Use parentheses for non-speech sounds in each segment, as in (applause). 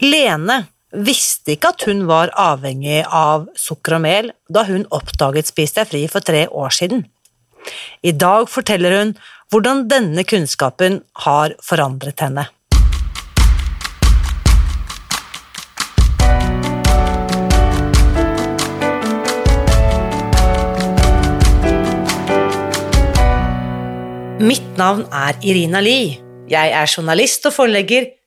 Lene visste ikke at hun var avhengig av sukker og mel da hun oppdaget Spis deg fri for tre år siden. I dag forteller hun hvordan denne kunnskapen har forandret henne. Mitt navn er Irina Lie. Jeg er journalist og forlegger,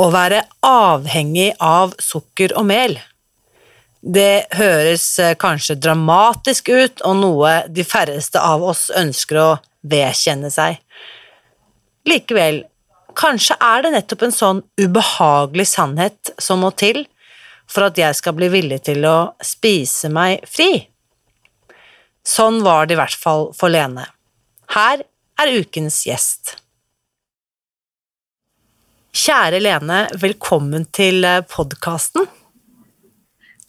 Å være avhengig av sukker og mel. Det høres eh, kanskje dramatisk ut og noe de færreste av oss ønsker å vedkjenne seg. Likevel, kanskje er det nettopp en sånn ubehagelig sannhet som må til for at jeg skal bli villig til å spise meg fri. Sånn var det i hvert fall for Lene. Her er ukens gjest. Kjære Lene, velkommen til eh, podkasten.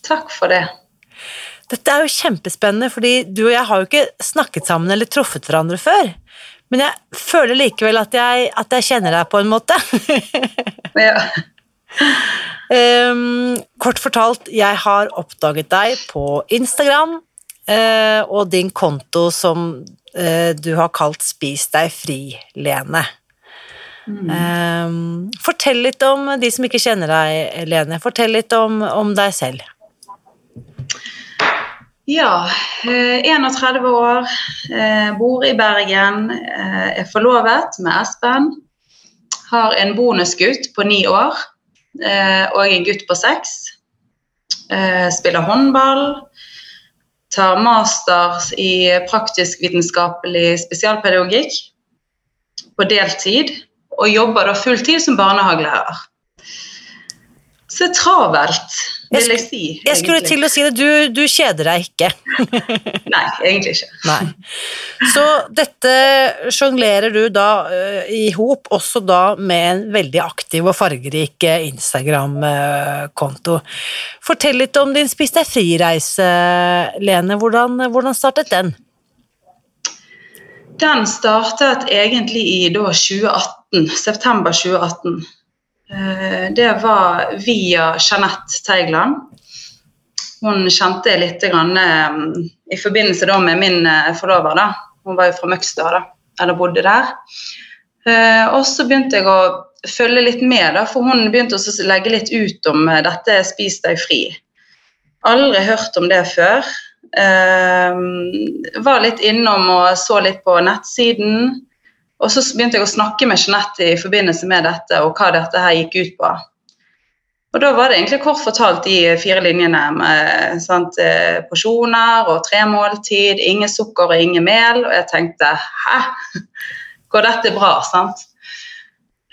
Takk for det. Dette er jo kjempespennende, fordi du og jeg har jo ikke snakket sammen eller truffet hverandre før. Men jeg føler likevel at jeg, at jeg kjenner deg på en måte. (laughs) ja. um, kort fortalt, jeg har oppdaget deg på Instagram uh, og din konto som uh, du har kalt Spis deg fri, Lene. Mm. Um, fortell litt om de som ikke kjenner deg, Lene. Fortell litt om, om deg selv. Ja, 31 eh, år, eh, bor i Bergen, eh, er forlovet med Espen. Har en bonusgutt på ni år og en gutt på seks. Spiller håndball. Tar master i praktisk-vitenskapelig spesialpedagogikk på deltid. Og jobber da fulltid som barnehagelærer. Så travelt, vil jeg si. Egentlig. Jeg skulle til å si det, du, du kjeder deg ikke. (laughs) Nei, egentlig ikke. Nei. Så dette sjonglerer du da uh, i hop, også da med en veldig aktiv og fargerik uh, Instagram-konto. Fortell litt om din Spis deg fri-reise, Lene. Hvordan, hvordan startet den? Den startet egentlig i da 2018, september 2018. Eh, det var via Jeanette Teigland. Hun kjente jeg litt grann, eh, i forbindelse med min eh, forlover. Da. Hun var jo fra Møgstad, eller bodde der. Og så begynte jeg å følge litt med, da, for hun begynte å legge litt ut om dette Spis deg fri. Aldri hørt om det før. var litt innom og så litt på nettsiden. Og så begynte jeg å snakke med Jeanette i forbindelse med dette, og hva dette her gikk ut på. Og da var det egentlig kort fortalt de fire linjene med sant, eh, porsjoner og tre måltid, ingen sukker og ingen mel, og jeg tenkte hæ, (laughs) går dette bra, sant?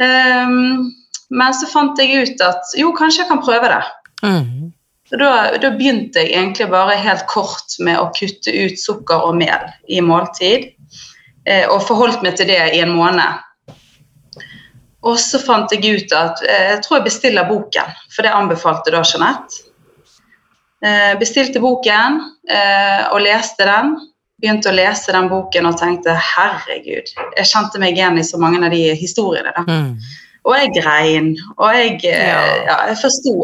Um, men så fant jeg ut at jo, kanskje jeg kan prøve det. Mm. Da, da, begynte jeg egentlig bare helt kort med å kutte ut sukker og mel i måltid. Eh, og forholdt meg til det i en måned. Og så fant jeg ut at eh, jeg tror jeg bestiller boken, for det anbefalte da Jeanette. Eh, bestilte boken og leste den. Begynte å lese den boken og tenkte herregud, jeg kjente meg igjen i så mange av de historiene. da. Mm. Og jeg grein, og jeg, ja. ja jeg forsto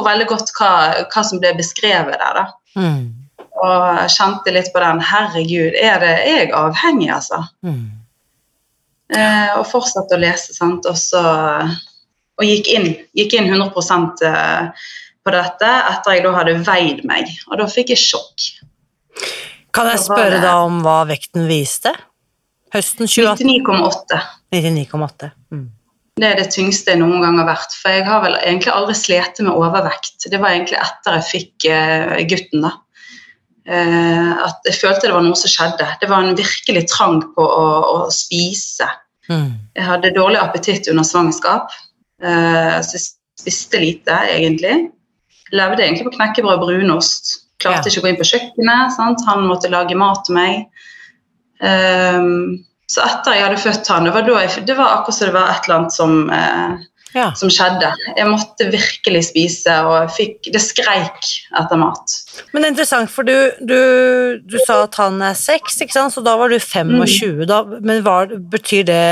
ja, veldig godt hva, hva, som ble beskrevet der. da. Mm og kjente litt på den Herregud, er det jeg avhengig, altså? Mm. Eh, og fortsatte å lese, sant, og så og gikk inn, gikk inn 100 eh, på dette etter jeg da hadde veid meg, og da fikk jeg sjokk. Kan jeg spørre det- da om hva vekten viste? Høsten 2018? 99,8. 99,8. Mm. Det er det tyngste jeg noen gang har vært. For jeg har vel egentlig aldri slitt med overvekt. Det var egentlig etter jeg fikk eh, gutten, da. Eh, at jeg følte det var noe som skjedde. Det var en virkelig trang på å, å spise. Mm. Jeg hadde dårlig appetitt under svangerskap, eh, så jeg spiste lite, egentlig. Levde egentlig på knekkebrød og brunost. Klarte Ja. ikke å gå inn på kjøkkenet. Sant? Han måtte lage mat til meg. Ehm, så etter jeg hadde født han, det var, jeg, det var akkurat som det var et eller annet som, eh, Ja. som skjedde. Jeg måtte virkelig spise, og fikk, det skreik etter mat. Men det er interessant, for du, du, du sa at han er seks, ikke sant? så da var du 25. Da, men hva betyr det,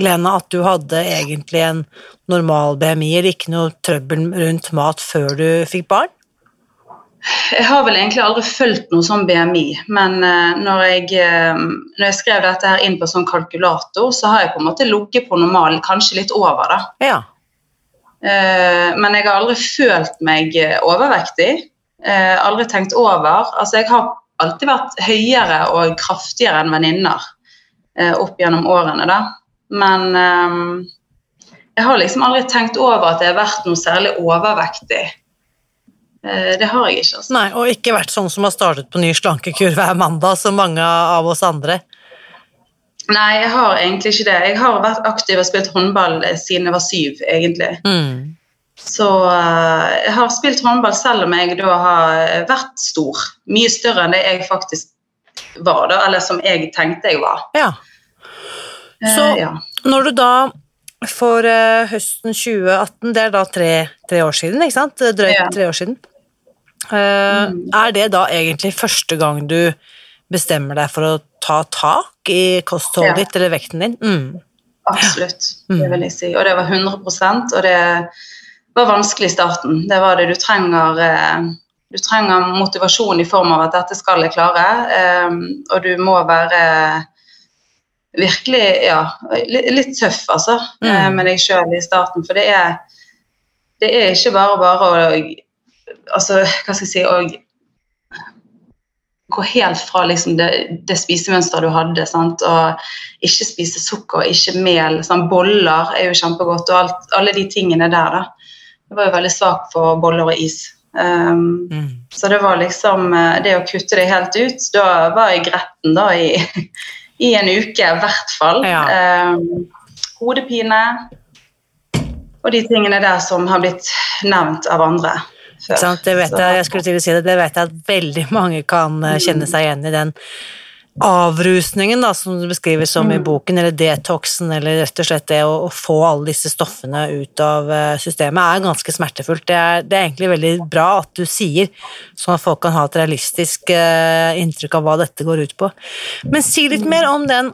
Lena, at du hadde egentlig en normal BMI, eller ikke noe trøbbel rundt mat før du fikk barn? Jeg har vel egentlig aldri fulgt noe sånn BMI, men eh, når, jeg, eh, når jeg skrev dette her inn på sånn kalkulator, så har jeg på en måte ligget på normalen, kanskje litt over, da. Ja. Eh, men jeg har aldri følt meg overvektig. Aldri tenkt over. Altså, jeg har alltid vært høyere og kraftigere enn venninner opp gjennom årene, da. Men jeg har liksom aldri tenkt over at jeg har vært noe særlig overvektig. Eh, det har jeg ikke, altså. Nei, og ikke vært sånn som har startet på ny slankekur hver mandag, som mange av oss andre. Nei, jeg har egentlig ikke det. Jeg har vært aktiv og spilt håndball eh, siden jeg var syv, egentlig. Mm. Så eh, jeg har spilt håndball selv om jeg da har vært stor. Mye større enn det jeg faktisk var, da, eller som jeg tenkte jeg var. Ja. Eh, Så- ja. Når du da for uh, høsten 2018, det er da tre, tre år siden, ikke sant? Drøyt Ja. tre år siden. Eh, Er det da egentlig første gang du bestemmer deg for å ta tak i kostholdet Ja. ditt eller vekten din? Mm. Absolutt, Mm. det vil jeg si. Og det var 100% og det var vanskelig i starten. Det var det. Du trenger, eh, du trenger motivasjon i form av at dette skal jeg klare, og du må være virkelig ja, li- litt tøff, altså, eh, Mm. med deg sjøl i starten. For det er, det er ikke bare bare å altså, hva skal jeg si, å gå helt fra liksom, det, det spisemønsteret du hadde, sant? og ikke spise sukker, ikke mel. Sant? boller er jo kjempegodt, og alt, alle de tingene der. da. Jeg var jo veldig svak for boller og is. Um, Mm. så det var liksom eh, det å kutte det helt ut. Da var jeg gretten da i, (laughs) i en uke, i hvert fall. Ja. Eh, hodepine og de tingene der som har blitt nevnt av andre. før. Sant? Det vet jeg, jeg skulle til å si det, det vet jeg at veldig mange kan eh, kjenne seg igjen i den avrusningen da, som du beskriver som i Mm. boken, eller detoxen, eller rett og slett det å, å få alle disse stoffene ut av eh, systemet, er ganske smertefullt. Det er, det er egentlig veldig bra at du sier, sånn at folk kan ha et realistisk eh, inntrykk av hva dette går ut på. Men si litt mer om den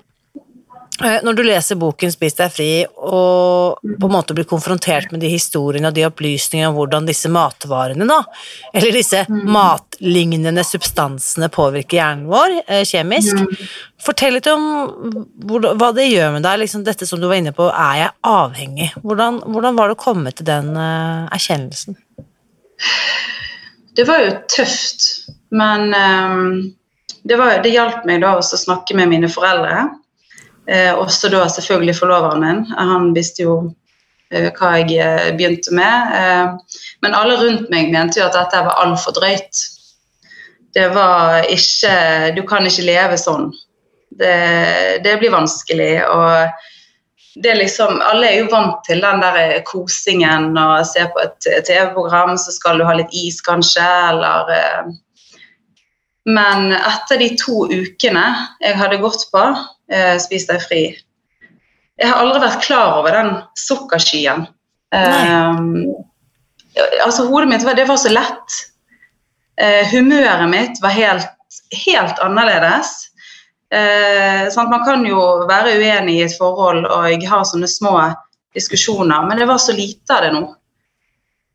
når du leser boken 'Spis deg fri' og på en måte blir konfrontert med de historiene og de opplysningene om hvordan disse matvarene, da, eller disse matlignende substansene påvirker hjernen vår eh, kjemisk, fortell litt om hva det gjør med deg. Liksom dette som du var inne på, er jeg avhengig? Hvordan, hvordan var det å komme til den eh, erkjennelsen? Det var jo tøft, men ehm, det, var, det hjalp meg da også å snakke med mine foreldre. Eh, også da selvfølgelig forloveren min. Han visste jo eh, hva jeg eh, begynte med. Men alle rundt meg mente jo at dette var altfor drøyt. Det var ikke Du kan ikke leve sånn. Det, det blir vanskelig. og det er liksom, Alle er jo vant til den der kosingen og se på et TV-program, så skal du ha litt is, kanskje, eller Men etter de to ukene jeg hadde gått på eh, spiste jeg fri Jeg har aldri vært klar over den sukkerskyen. Eh, altså, hodet mitt var, det var så lett. Eh, humøret mitt var helt, helt annerledes. Eh, sånn man kan jo være uenig i et forhold og ha sånne små diskusjoner, men det var så lite av det nå.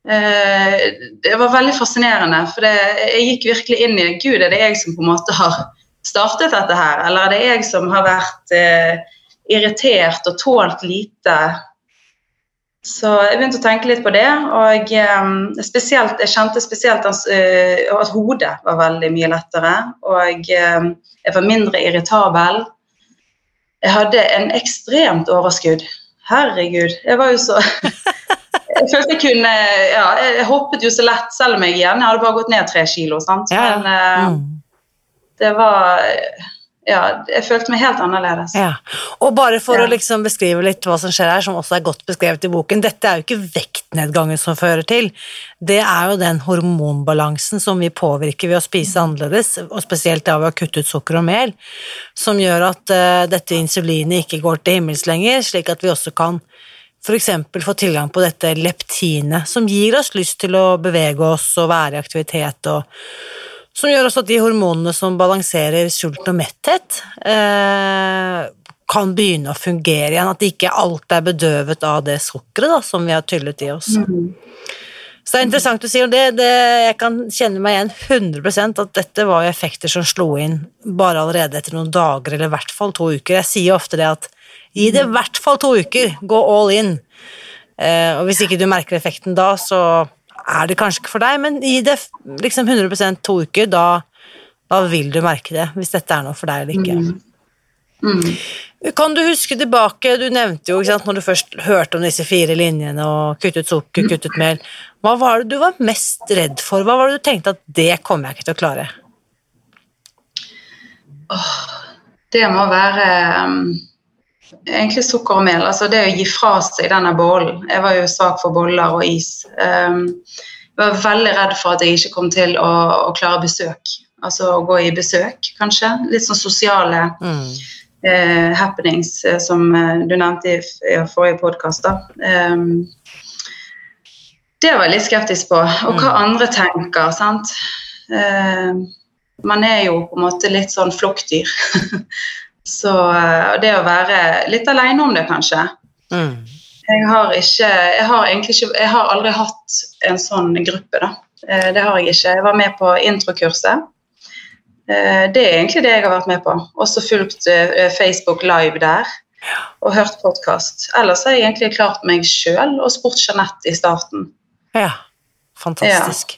Eh, det var veldig fascinerende, for det, jeg gikk virkelig inn i Gud, er det jeg som på en måte har startet dette her, eller er det jeg som har vært eh, irritert og tålt lite Så jeg begynte å tenke litt på det, og eh, spesielt, jeg kjente spesielt uh, at hodet var veldig mye lettere. Og um, jeg var mindre irritabel. Jeg hadde en ekstremt overskudd. Herregud, jeg var jo så (laughs) Jeg følte jeg kunne Ja, jeg hoppet jo så lett, selv om jeg igjen jeg hadde bare gått ned tre kilo. sant? Ja. Men uh, Mm. det var Ja, jeg følte meg helt annerledes. Ja. Og bare for Ja. å liksom beskrive litt hva som skjer her, som også er godt beskrevet i boken, dette er jo ikke vektnedgangen som fører til, det er jo den hormonbalansen som vi påvirker ved å spise annerledes, og spesielt da ved å kutte ut sukker og mel, som gjør at uh, dette insulinet ikke går til himmels lenger, slik at vi også kan eksempel få tilgang på dette leptinet, som gir oss lyst til å bevege oss og være i aktivitet, og som gjør også at de hormonene som balanserer sult og metthet, eh, kan begynne å fungere igjen, at ikke alt er bedøvet av det sukkeret da, som vi har tyllet i oss. Så det er interessant du sier, det, det, jeg kan kjenne meg igjen 100% at dette var effekter som slo inn bare allerede etter noen dager, eller i hvert fall to uker. Jeg sier ofte det at gi det i hvert fall to uker, gå all in. Eh, og hvis ikke du merker effekten da, så er det kanskje ikke for deg, men gi det liksom 100 to uker, da, da vil du merke det, hvis dette er noe for deg eller ikke. Mm. Kan du huske tilbake, du nevnte jo ikke sant, når du først hørte om disse fire linjene og kuttet sukker, kuttet mel, hva var det du var mest redd for? Hva var det du tenkte at det kommer jeg ikke til å klare? Det må være um, egentlig sukker og mel. Altså det å gi fra seg denne bollen. Jeg var jo svak for boller og is. Um, jeg var veldig redd for at jeg ikke kom til å, å klare besøk. Altså å gå i besøk, kanskje. Litt sånn sosiale Mm. eh, happenings, eh, som eh, du nevnte i, i forrige podkast. Um, det var jeg litt skeptisk på. Og hva andre tenker, sant. Eh, man er jo på en måte litt sånn flokkdyr. (laughs) Så eh, det å være litt alene om det, kanskje. Mm. Jeg har ikke Jeg har egentlig ikke Jeg har aldri hatt en sånn gruppe, da. Eh, Det har jeg ikke. Jeg var med på introkurset. Eh, Det er egentlig det jeg har vært med på. Også fulgt Facebook live der. Og hørt podkast. Ellers har jeg egentlig klart meg sjøl og spurt Jeanette i starten. Ja, fantastisk.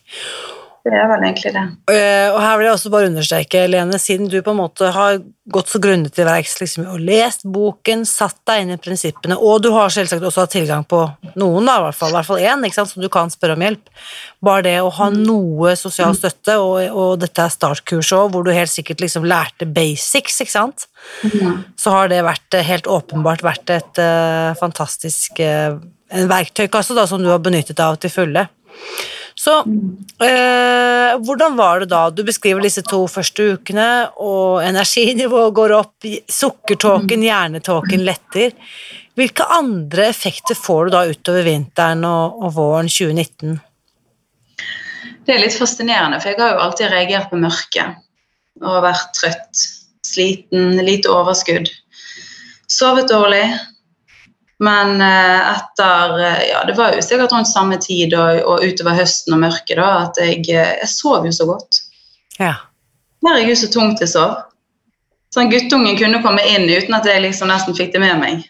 Det er vel egentlig det. Eh, og her vil jeg også bare understreke, Lene, siden du på en måte har gått så grundig til verks liksom, og lest boken, satt deg inn i prinsippene, og du har selvsagt også hatt tilgang på noen, da, i hvert fall, i hvert fall én, ikke sant, som du kan spørre om hjelp. Bare det å ha noe sosial støtte, og, og dette er startkurset òg, hvor du helt sikkert liksom lærte basics, ikke sant, så har det vært eh, helt åpenbart vært et uh, fantastisk uh, verktøykasse da, som du har benyttet av til fulle. Så eh, hvordan var det da? Du beskriver disse to første ukene, og energinivået går opp, sukkertåken, hjernetåken letter. Hvilke andre effekter får du da utover vinteren og, og våren 2019? Det er litt fascinerende, for jeg har jo alltid reagert på mørket. Og vært trøtt, sliten, lite overskudd. Sovet dårlig. Men eh, etter eh, Ja, det var jo sikkert rundt samme tid og, og utover høsten og mørket da, at jeg, eh, jeg sov jo så godt. Ja. Herregud, så tungt jeg sov. Sånn guttungen kunne komme inn uten at jeg liksom nesten fikk det med meg.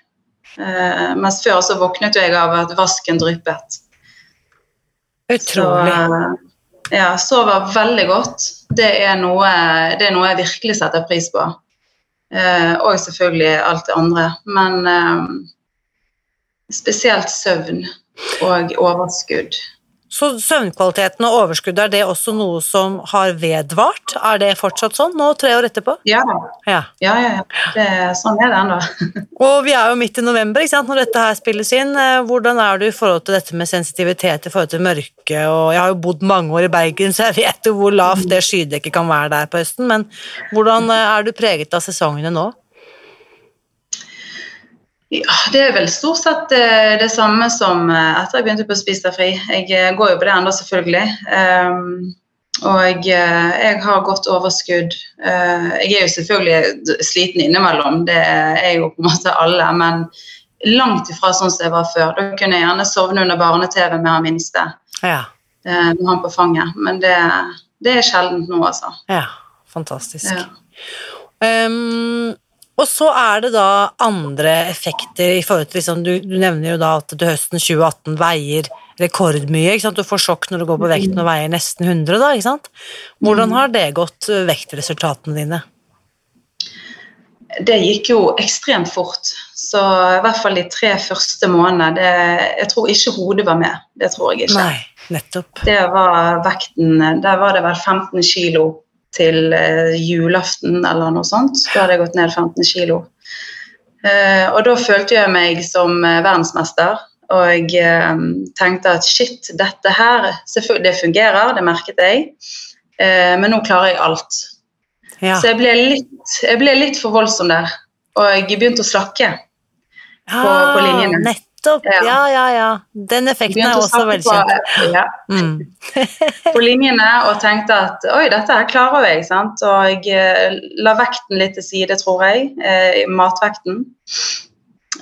Uh, mens før så våknet jo jeg av at vasken dryppet. Utrolig. Så, ja, sover veldig godt. Det er, noe, det er noe jeg virkelig setter pris på. Uh, og selvfølgelig alt det andre. Men eh, spesielt søvn og overskudd. Så søvnkvaliteten og overskuddet, er det også noe som har vedvart? Er det fortsatt sånn nå, tre år etterpå? Ja. Ja, ja, ja. Det, sånn er det ennå. (laughs) Og vi er jo midt i november ikke sant, når dette her spilles inn. Eh, Hvordan er du i forhold til dette med sensitivitet i forhold til mørke? Og jeg har jo bodd mange år i Bergen, så jeg vet jo hvor lavt det skydekket kan være der på høsten. Men hvordan eh, er du preget av sesongene nå? Ja, det er vel stort sett det, det samme som eh, etter jeg begynte på Spis deg fri. Jeg eh, går jo på det ennå, selvfølgelig. Um, og jeg, jeg har godt overskudd. Uh, jeg er jo selvfølgelig sliten innimellom, det er jo på en måte alle. Men langt ifra sånn som jeg var før. Da kunne jeg gjerne sovne under barne-TV med han minste Ja, Uh, med han på fanget. Men det, det er sjeldent nå, altså. ja fantastisk. Ja. Um, Og så er det da andre effekter i forhold til liksom, du, du nevner jo da at du høsten 2018 veier rekordmye. Ikke sant? Du får sjokk når du går på vekten og veier nesten 100, da. Ikke sant? Hvordan har det gått, eh, vektresultatene dine? Det gikk jo ekstremt fort. Så i hvert fall de tre første månedene det, Jeg tror ikke hodet var med. Det tror jeg ikke. Nei, nettopp. Det var vekten Der var det vel 15 kilo til eh, julaften eller noe sånt. Da hadde jeg gått ned 15 kilo. Eh, og da følte jeg meg som eh, verdensmester. Og jeg tenkte at shit, dette her Det fungerer, det merket jeg. Eh, men nå klarer jeg alt. Ja. Så jeg ble, litt, jeg ble litt for voldsom der. Og jeg begynte å slakke. på- på linjene. Ah, Nettopp, ja, Ja. ja. Den effekten er også velkjent. På, ja, Mm. (laughs) på linjene og tenkte at oi, dette her klarer jeg. sant? Og jeg eh, la vekten litt til side, tror jeg. Eh, matvekten.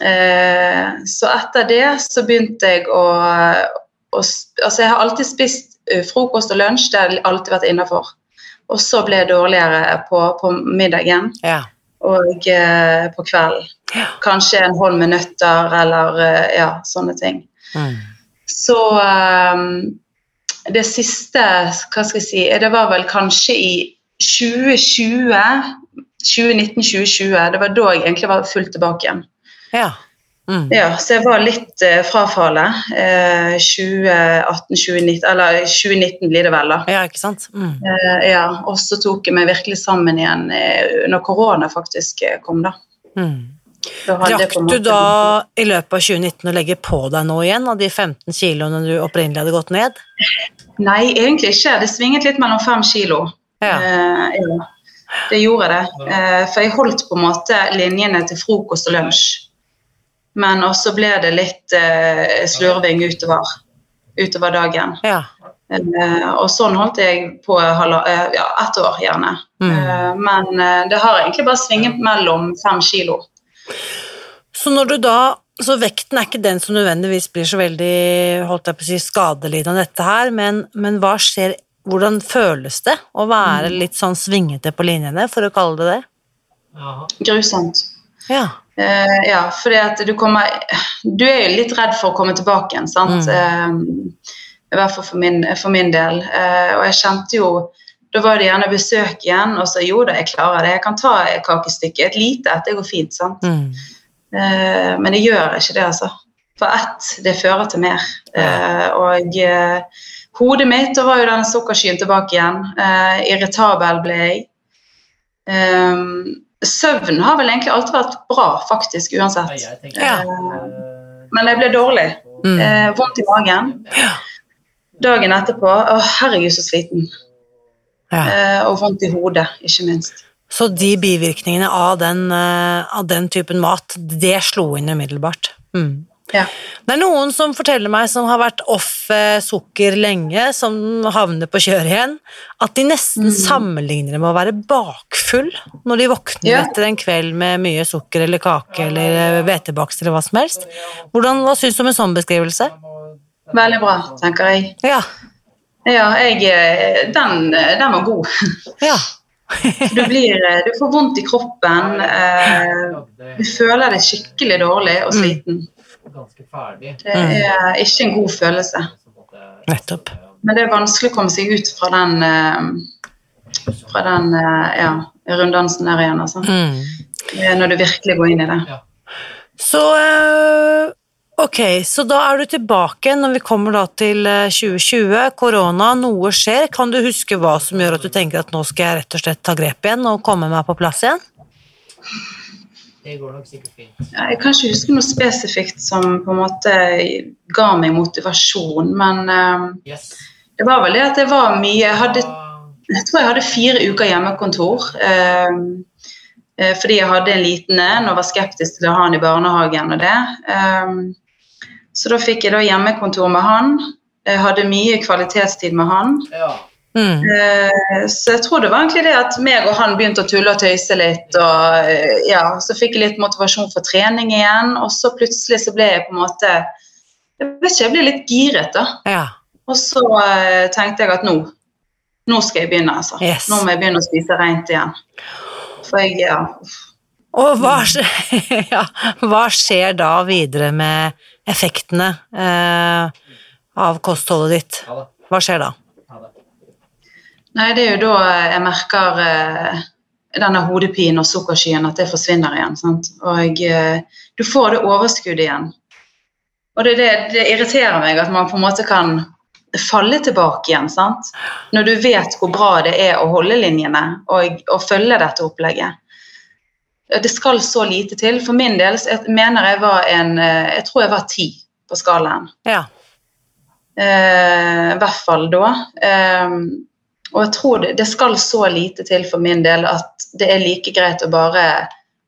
Eh, så etter det så begynte jeg å, å Altså, jeg har alltid spist eh, frokost og lunsj, det har alltid vært innafor. Og så ble jeg dårligere på, på middagen Ja. og eh, på kvelden. Ja. Kanskje en hånd med nøtter eller eh, ja, sånne ting. Mm. Så um, det siste, hva skal jeg si, det var vel kanskje i 2020, 2019-2020, det var da jeg egentlig var fullt tilbake igjen. ja. Mm. Ja, så jeg var litt eh, frafallet. Eh, 2018-2019, eller 2019 blir det vel da. Ja, ikke sant? Mm. Eh, ja, og så tok jeg meg virkelig sammen igjen eh, når korona faktisk kom da. Mm. Rakk du da i løpet av 2019 å legge på deg noe igjen av de 15 kiloene du opprinnelig hadde gått ned? Nei, egentlig ikke. Det svinget litt mellom fem kilo. Ja. Eh, ja. Det gjorde det. Eh, for jeg holdt på en måte linjene til frokost og lunsj. Men også ble det litt eh, slurving utover, utover dagen. Ja. Eh, og sånn holdt jeg på halva, eh, ja, ett år, gjerne. Mm. Eh, men det har egentlig bare svinget mellom fem kilo. Så når du da så vekten er ikke den som nødvendigvis blir så veldig holdt jeg på å si, skadelidende av dette her, men, men hva skjer, hvordan føles det å være Mm. litt sånn svingete på linjene, for å kalle det det? Grusomt. Ja. Uh, ja, fordi at du kommer Du er jo litt redd for å komme tilbake igjen, sant. Eh, I hvert fall for min, for min del. Uh, og jeg kjente jo Da var det gjerne besøk igjen, og så jo da, jeg klarer det. Jeg kan ta et kakestykke. Et lite et, det går fint, sant. Mm. Eh, men det gjør ikke det, altså. For ett, det fører til mer. Eh, og eh, hodet mitt, da var jo den sukkerskyen tilbake igjen. Eh, irritabel ble jeg. Eh, søvn har vel egentlig alltid vært bra, faktisk, uansett. Ja. Men jeg ble dårlig. Mm. Eh, vondt i magen. Dagen etterpå Å, herregud, så sliten. Ja. Eh, og vondt i hodet, ikke minst. Så de bivirkningene av den, eh, av den typen mat, det slo inn umiddelbart. Mm. Ja. Det er noen som forteller meg som har vært off eh, sukker lenge, som havner på kjøret igjen, at de nesten sammenligner det med å være bakfull når de våkner Ja. etter en kveld med mye sukker eller kake eller hvetebakst eller hva som helst. Hvordan, hva syns du om en sånn beskrivelse? Veldig bra, tenker jeg. Ja. Ja, jeg, eh, den, eh, den var god. (laughs) Ja. Du, blir, eh, du får vondt i kroppen. Eh, du føler deg skikkelig dårlig og sliten. Ganske ferdig. Det er ikke en god følelse. Nettopp. Men det er vanskelig å komme seg ut fra den, eh, fra den eh, ja, runddansen der igjen. Altså. Mm. Når du virkelig går inn i det. Så eh, ok, så da er du tilbake når vi kommer da til eh, 2020, korona, noe skjer. Kan du huske hva som gjør at du tenker at nå skal jeg rett og slett ta grep igjen og komme meg på plass igjen? Det går nok sikkert fint. Ja, Jeg kan ikke huske noe spesifikt som på en måte ga meg motivasjon, men uh, Yes. det var vel det at det var mye Jeg, hadde, jeg tror jeg hadde fire uker hjemmekontor. Uh, eh, fordi jeg hadde en liten en og var skeptisk til å ha han i barnehagen og det. Så da fikk jeg da hjemmekontor med han. Jeg hadde mye kvalitetstid med han. Ja. Mm. Eh, Så jeg tror det var egentlig det at meg og han begynte å tulle og tøyse litt. Og eh, ja, så fikk jeg litt motivasjon for trening igjen, og så plutselig så ble jeg på en måte Jeg vet ikke, jeg ble litt giret, da. Ja. Og så eh, tenkte jeg at nå nå skal jeg begynne, altså. Yes. Nå må jeg begynne å spise rent igjen. For jeg, ja. Og hva skjer, (laughs) ja, hva skjer da videre med effektene eh, av kostholdet ditt? Hva skjer da? Nei, det er jo da jeg merker eh, denne hodepinen og sukkerskyen, at det forsvinner igjen. Sant? Og eh, du får det overskuddet igjen. Og det, det, det irriterer meg at man på en måte kan falle tilbake igjen. Sant? Når du vet hvor bra det er å holde linjene og, og følge dette opplegget. Det skal så lite til. For min del jeg mener jeg var en eh, Jeg tror jeg var ti på skalaen. Ja. Eh, I hvert fall da. Eh, og jeg tror det, det skal så lite til for min del at det er like greit å bare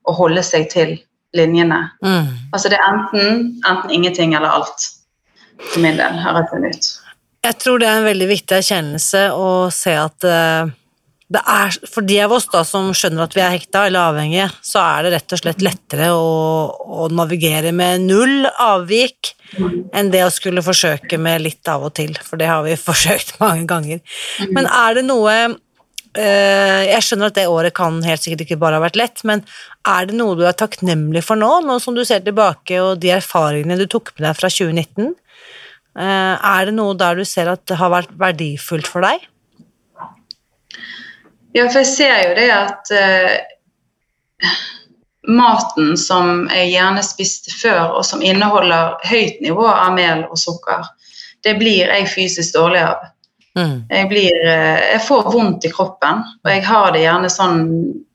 å holde seg til linjene. Mm. Altså det er enten, enten ingenting eller alt. For min del, har jeg funnet ut. Jeg tror det er en veldig viktig erkjennelse å se at det er, for de av oss da som skjønner at vi er hekta eller avhengige, så er det rett og slett lettere å, å navigere med null avvik enn det å skulle forsøke med litt av og til, for det har vi (laughs) forsøkt mange ganger. Men er det noe eh, Jeg skjønner at det året kan helt sikkert ikke bare ha vært lett, men er det noe du er takknemlig for nå, nå som du ser tilbake og de erfaringene du tok med deg fra 2019? Eh, Er det noe der du ser at det har vært verdifullt for deg? Ja, for jeg ser jo det at eh, maten som jeg gjerne spiste før, og som inneholder høyt nivå av mel og sukker, det blir jeg fysisk dårlig av. Mm. Jeg, blir, eh, jeg får vondt i kroppen, og jeg har det gjerne sånn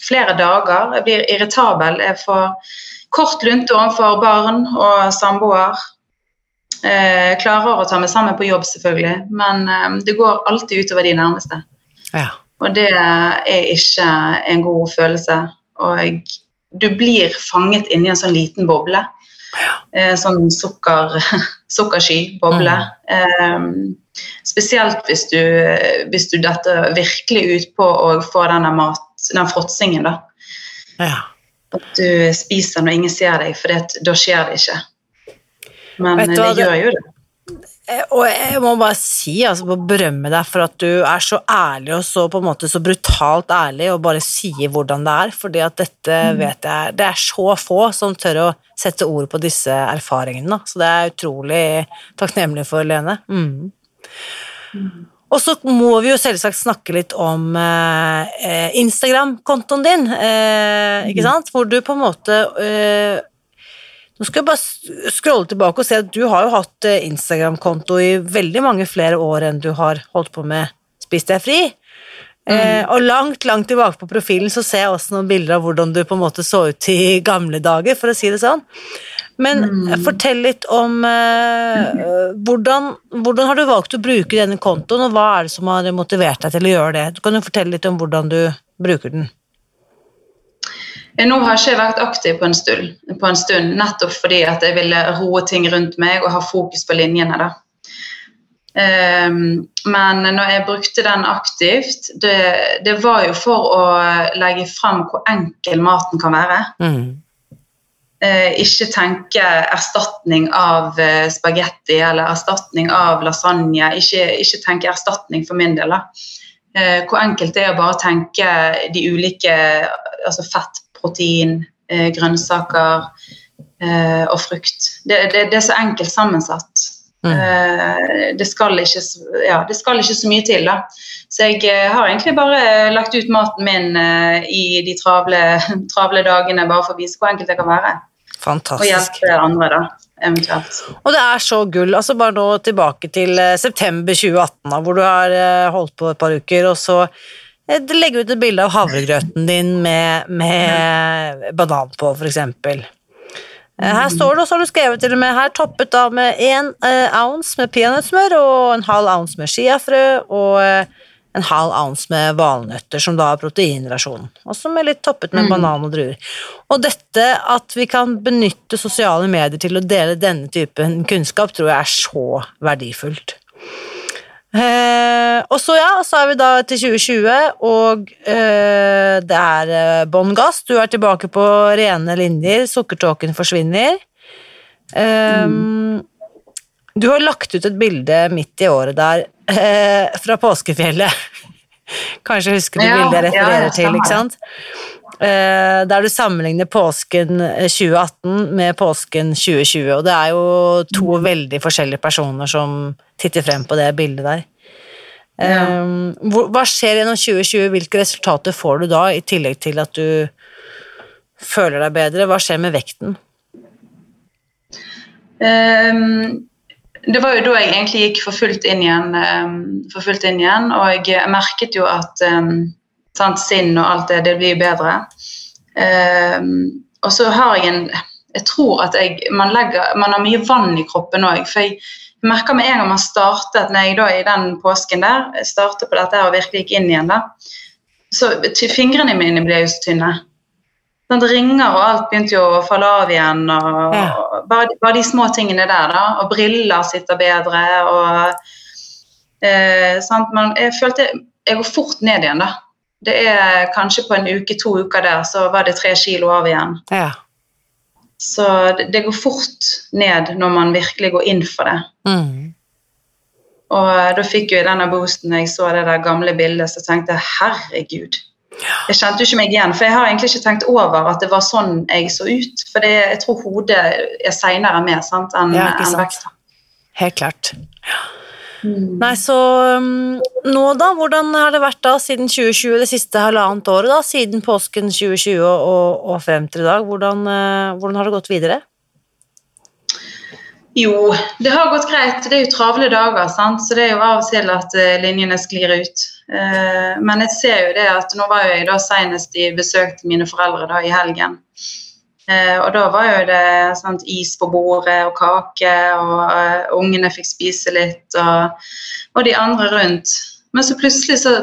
flere dager. Jeg blir irritabel. Jeg får kort lunte overfor barn og samboer. Eh, Jeg klarer å ta meg sammen på jobb, selvfølgelig, men det går alltid utover de nærmeste. Ja. Og det er ikke en god følelse. Og du blir fanget inni en sånn liten boble. Eh, sånn sukker, (laughs) sukkersky-boble. Eh, spesielt hvis du, hvis du detter virkelig ut på å få denne mat, den fråtsingen, da. ja. At du spiser når ingen ser deg, for det, da skjer det ikke. Men det- gjør jo det. Eh, Og jeg må bare si, altså, berømme deg for at du er så ærlig og så på en måte så brutalt ærlig og bare sier hvordan det er, fordi at dette vet jeg Det er så få som tør å sette ord på disse erfaringene, så det er utrolig takknemlig for, Lene. Mm. Og så må vi jo selvsagt snakke litt om eh, eh, Instagram-kontoen din, eh, ikke sant, hvor du på en måte eh, nå skal jeg bare scrolle tilbake og se at du har jo hatt eh, Instagram-konto i veldig mange flere år enn du har holdt på med Spis deg fri. Eh, og langt, langt tilbake på profilen så ser jeg også noen bilder av hvordan du på en måte så ut i (laughs) gamle dager, for å si det sånn. Men mm. fortell litt om eh, eh, hvordan, hvordan har du valgt å bruke denne kontoen, og hva er det som har motivert deg til å gjøre det? Du kan jo fortelle litt om hvordan du bruker den. Nå har ikke vært aktiv på en, stund, på en stund, nettopp fordi jeg ville roe ting rundt meg og ha fokus på linjene. da. Ehm, men når jeg brukte den aktivt, det, det var jo for å legge frem hvor enkel maten kan være. Mm. Eh, ikke tenke erstatning av eh, spagetti eller erstatning av lasagne. Ikke, ikke tenke erstatning for min del. Eh, hvor enkelt det er å bare tenke de ulike altså fett, protein, eh, grønnsaker eh, og frukt. Det, det, det er så enkelt sammensatt. Mm. Eh, det, skal ikke, ja, det skal ikke så mye til. da. Så jeg har egentlig bare lagt ut maten min i de travle, (laughs) travle dagene, bare for å vise hvor enkelt det kan være. Og Fantastisk. hjelpe andre, da, eventuelt. Og det er så gull. altså Bare nå tilbake til september 2018, da, hvor du har holdt på et par uker, og så legger ut et bilde av havregrøten din med, med banan på, for eksempel. Eh, Her står det, og så har du skrevet til og med her, toppet av med én eh, ounce med peanøttsmør og en halv ounce med chiafrø og eh, en halv ounce med valnøtter, som da er proteinrasjonen. Også med litt toppet med banan og druer. Og dette at vi kan benytte sosiale medier til å dele denne typen kunnskap, tror jeg er så verdifullt. Eh, og så ja, så er vi da til 2020, og eh, det er eh, bånn gass. Du er tilbake på rene linjer, sukkertåken forsvinner. Eh, Du har lagt ut et bilde midt i året der eh, fra påskefjellet. (laughs) Kanskje husker du Ja, bildet jeg ja, refererer det til, ikke sant? Eh, der du sammenligner påsken eh, 2018 med påsken 2020, og det er jo to veldig forskjellige personer som titter frem på det bildet der. Ja. Eh, hvor- hva skjer gjennom 2020? Hvilke resultater får du da, i tillegg til at du føler deg bedre? Hva skjer med vekten? Um, det var jo da jeg egentlig gikk for fullt inn igjen, ehm, for fullt inn igjen og jeg merket jo at um, sant, sinn og alt det, det blir bedre. Ehm, og så har jeg en Jeg tror at jeg, man, legger, man har mye vann i kroppen òg. For jeg merker med en gang man startet når jeg da i den påsken der, startet på dette og virkelig gikk inn igjen, da, så fingrene mine ble jo så tynne. Sånn, ringer og alt begynte jo å falle av igjen. og, Ja. og bare, bare de små tingene der. da, Og briller sitter bedre. og eh, sant, man, Jeg følte jeg går fort ned igjen. da. Det er Kanskje på en uke, to uker der, så var det tre kilo av igjen. Ja. Så det, det går fort ned når man virkelig går inn for det. Mm. Og eh, da fikk jo i denne boosten jeg så det der gamle bildet, så tenkte jeg herregud. Jeg kjente jo ikke meg igjen, for jeg har egentlig ikke tenkt over at det var sånn jeg så ut. For det, jeg tror hodet er seinere med sant, enn Ja, ikke veksten. Helt klart. Helt klart. Nei, så um, nå da, hvordan har det vært da siden 2020, det siste halvannet året da, siden påsken 2020 og, og frem til i dag? Hvordan, uh, hvordan har det gått videre? Jo, det har gått greit. Det er jo travle dager, sant? så det er jo av og til at eh, linjene sklir ut. Eh, men jeg ser jo det at nå var jeg da senest i besøk til mine foreldre da i helgen. Eh, og da var jo det sant, is på bordet og kake, og eh, ungene fikk spise litt, og, og de andre rundt. Men så plutselig så,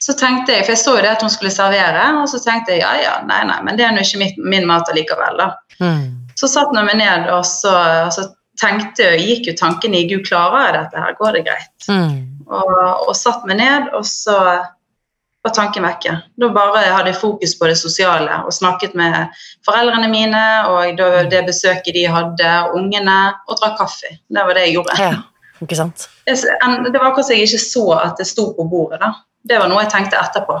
så tenkte jeg, for jeg så jo det at hun skulle servere, og så tenkte jeg ja ja, nei nei, men det er nå ikke mitt, min mat allikevel, da. Mm. Så satte jeg meg ned, og så, og så tenkte jeg, gikk jo tanken i Gud, klarer jeg dette her, går det greit? Mm. Og, og satt meg ned, og så var tanken vekke. Da bare hadde jeg fokus på det sosiale og snakket med foreldrene mine og det besøket de hadde, ungene, og drakk kaffe. Det var det jeg gjorde. Ja, ikke sant? Det var akkurat som jeg ikke så at det sto på bordet. da. Det var noe jeg tenkte etterpå.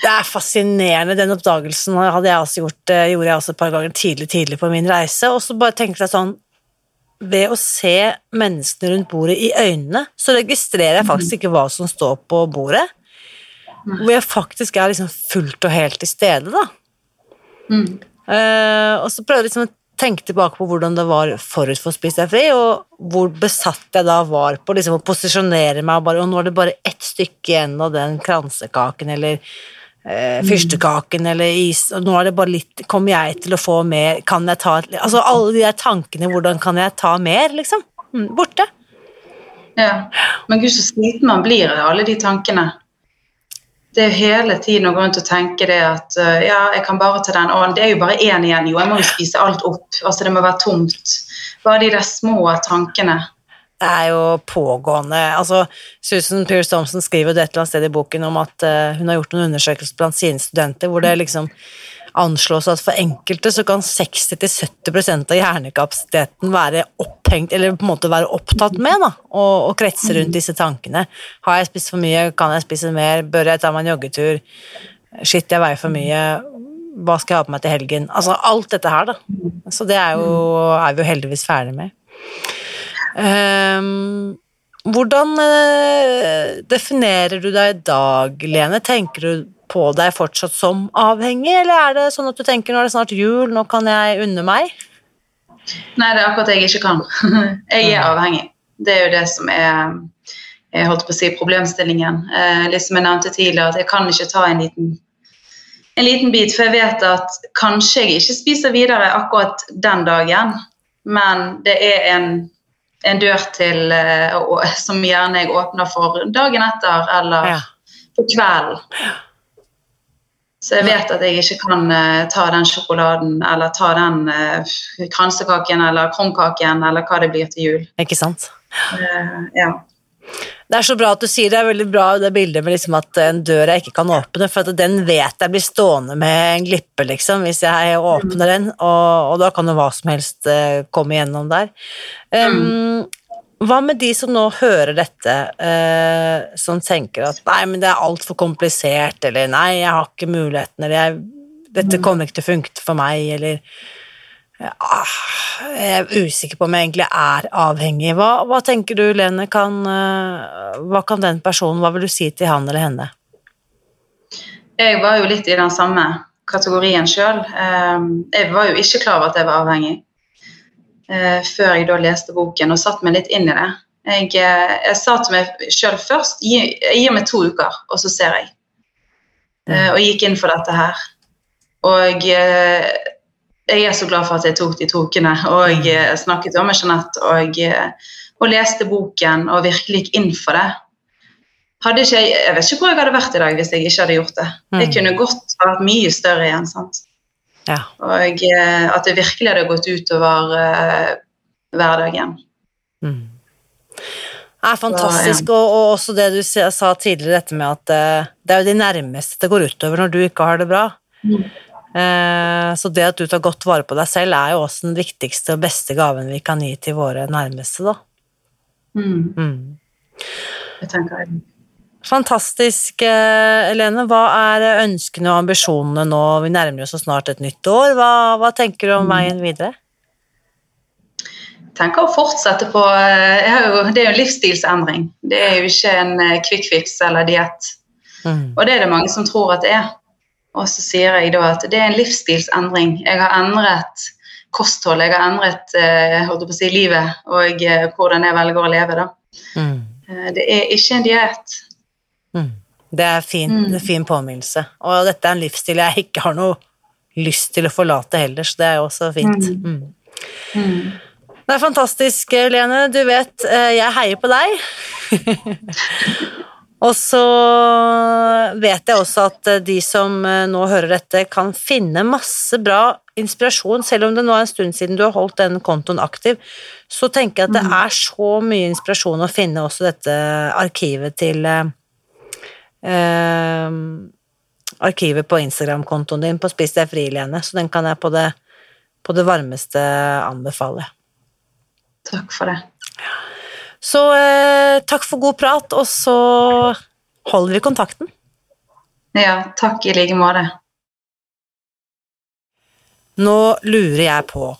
Det er fascinerende, den oppdagelsen hadde jeg også gjort, eh, gjorde jeg også et par ganger tidlig, tidlig på min reise, og så bare tenkte jeg sånn, ved å se menneskene rundt bordet i øynene, så registrerer jeg faktisk ikke hva som står på bordet, hvor jeg faktisk er liksom fullt og helt til stede da. Mm. Eh, og så prøvde jeg liksom å tenke tilbake på hvordan det var forut for Spis deg fri, og hvor besatt jeg da var på liksom å posisjonere meg, og, bare, og nå er det bare ett stykke igjen av den kransekaken, eller eh, fyrstekaken, eller is, og nå er det bare litt, kommer jeg til å få mer, kan jeg ta, altså alle de der tankene, hvordan kan jeg ta mer, liksom, mm, borte. Ja. Men gud, så sliten man blir av alle de tankene. Det er jo hele tiden å gå rundt og tenke det at uh, ja, jeg kan bare ta den, og det er jo bare én igjen, jo, jeg må jo spise alt opp. Altså, det må være tomt. Bare de der små tankene. Det er jo pågående altså Susan Pearce Thompson skriver jo et eller annet sted i boken om at eh, hun har gjort noen undersøkelser blant sine studenter hvor det liksom anslås at for enkelte så kan 60-70% av hjernekapasiteten være opphengt, eller på en måte være opptatt med, da, og, og kretse rundt disse tankene. Har jeg spist for mye? Kan jeg spise mer? Bør jeg ta meg en joggetur? Shit, jeg veier for mye. Hva skal jeg ha på meg til helgen? Altså alt dette her, da. Så det er, jo, er vi jo heldigvis ferdig med. Um, hvordan eh, definerer du deg i dag, Lene? Tenker du på deg fortsatt som avhengig, eller er det sånn at du tenker nå er det snart jul, nå kan jeg unne meg? Nei, det er akkurat det jeg ikke kan. (laughs) jeg er avhengig. Det er jo det som er jeg holdt på å si problemstillingen. Eh, liksom jeg nevnte tidligere, at jeg kan ikke ta en liten, en liten bit, for jeg vet at kanskje jeg ikke spiser videre akkurat den dagen, men det er en, en dør til eh, som gjerne jeg åpner for dagen etter eller Ja. på kvelden. Så jeg vet at jeg ikke kan uh, ta den sjokoladen eller ta den uh, kransekaken eller krumkaken eller hva det blir til jul. Ikke sant? Uh, ja. Det er så bra at du sier det er veldig bra det bildet med liksom at en dør jeg ikke kan åpne, for at den vet jeg blir stående med en glippe, liksom, hvis jeg åpner den, og, og da kan jo hva som helst komme igjennom der. Um, hva med de som nå hører dette, eh, som tenker at nei, men det er altfor komplisert, eller nei, jeg har ikke muligheten, eller jeg 'dette kommer ikke til å funke for meg', eller ah, 'jeg er usikker på om jeg egentlig er avhengig'. Hva, hva tenker du, Lene, kan, eh, hva kan den personen, hva vil du si til han eller henne? Jeg var jo litt i den samme kategorien sjøl. Jeg var jo ikke klar over at jeg var avhengig før jeg da leste boken og satte meg litt inn i det. Jeg, eh, jeg sa til meg sjøl først gi, jeg gir meg to uker, og så ser jeg. Eh, og gikk inn for dette her. Og eh, jeg er så glad for at jeg tok de to ukene og eh, snakket om Jeanette og, eh, og leste boken og virkelig gikk inn for det. Ikke, jeg, jeg vet ikke hvor jeg hadde vært i dag hvis jeg ikke hadde gjort det. Jeg Mm. kunne godt vært mye større igjen. sant? Ja. Og eh, at det virkelig hadde gått utover eh, hverdagen. Mm. Det er fantastisk, og, og også det du sa tidligere, dette med at eh, det er jo de nærmeste det går utover når du ikke har det bra. Mm. Så det at du tar godt vare på deg selv, er jo også den viktigste og beste gaven vi kan gi til våre nærmeste, da. Mm, Mm. det tenker jeg. Fantastisk, eh, Helene. Hva er ønskene og ambisjonene nå? Vi nærmer oss så snart et nytt år. Hva, hva tenker du om veien videre? Jeg tenker å fortsette på eh, jo, Det er jo en livsstilsendring. Det er jo ikke en eh, quick fix eller diett. Mm. Og det er det mange som tror at det er. Og så sier jeg da at det er en livsstilsendring. Jeg har endret kosthold, jeg har endret holdt på å si, livet og hvordan jeg velger å leve. da. Mm. Det er ikke en diett. Mm. Det er fin, Mm. det er fin påminnelse. Og dette er en livsstil jeg ikke har noe lyst til å forlate heller, så det er jo også fint. Mm. Mm. Det er fantastisk, Lene. Du vet, eh, jeg heier på deg. (laughs) Og så vet jeg også at eh, de som eh, nå hører dette, kan finne masse bra inspirasjon, selv om det nå er en stund siden du har holdt den kontoen aktiv. Så tenker jeg at det er så mye inspirasjon å finne også dette arkivet til eh, Arkivet på Instagram-kontoen din på Spis deg fri, Lene, så den kan jeg på det, på det varmeste anbefale. Takk for det. Så eh, takk for god prat, og så holder vi kontakten. Ja, takk i like måte. Nå lurer jeg på,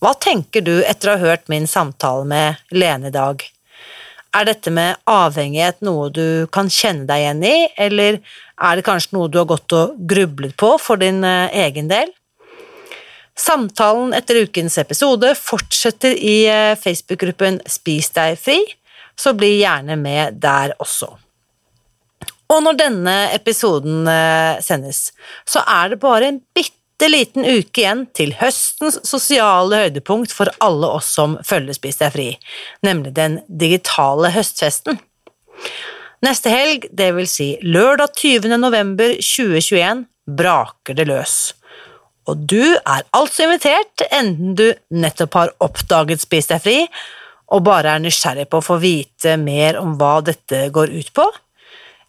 hva tenker du etter å ha hørt min samtale med Lene i dag? Er dette med avhengighet noe du kan kjenne deg igjen i, eller er det kanskje noe du har gått og grublet på for din eh, egen del? Samtalen etter ukens episode fortsetter i eh, Facebook-gruppen Spis deg fri, så bli gjerne med der også. Og når denne episoden eh, sendes, så er det bare en bitte liten uke igjen til høstens sosiale høydepunkt for alle oss som følger Spis deg fri, nemlig den digitale høstfesten. Neste helg, det vil si lørdag 20. november 2021, braker det løs. Og du er altså invitert, enten du nettopp har oppdaget Spis deg fri og bare er nysgjerrig på å få vite mer om hva dette går ut på,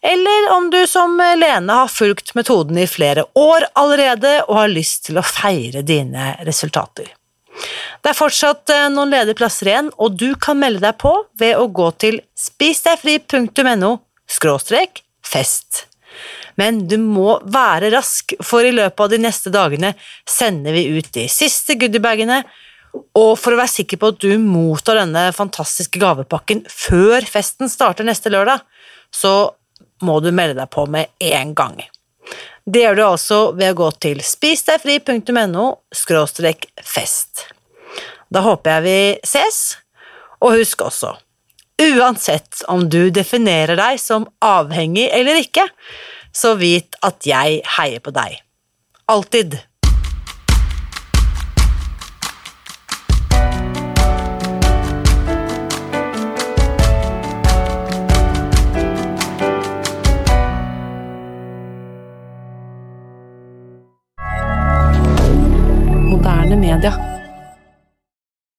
eller om du som Lene har fulgt metoden i flere år allerede og har lyst til å feire dine resultater. Det er fortsatt eh, noen ledige plasser igjen, og du kan melde deg på ved å gå til spisdegfri.no fest. Men du må være rask, for i løpet av de neste dagene sender vi ut de siste goodiebagene, og for å være sikker på at du mottar denne fantastiske gavepakken før festen starter neste lørdag, så må du melde deg på med en gang. Det gjør du altså ved å gå til spisdegfri.no fest. Da håper jeg vi ses, og husk også, uansett om du definerer deg som avhengig eller ikke, så vit at jeg heier på deg. Alltid.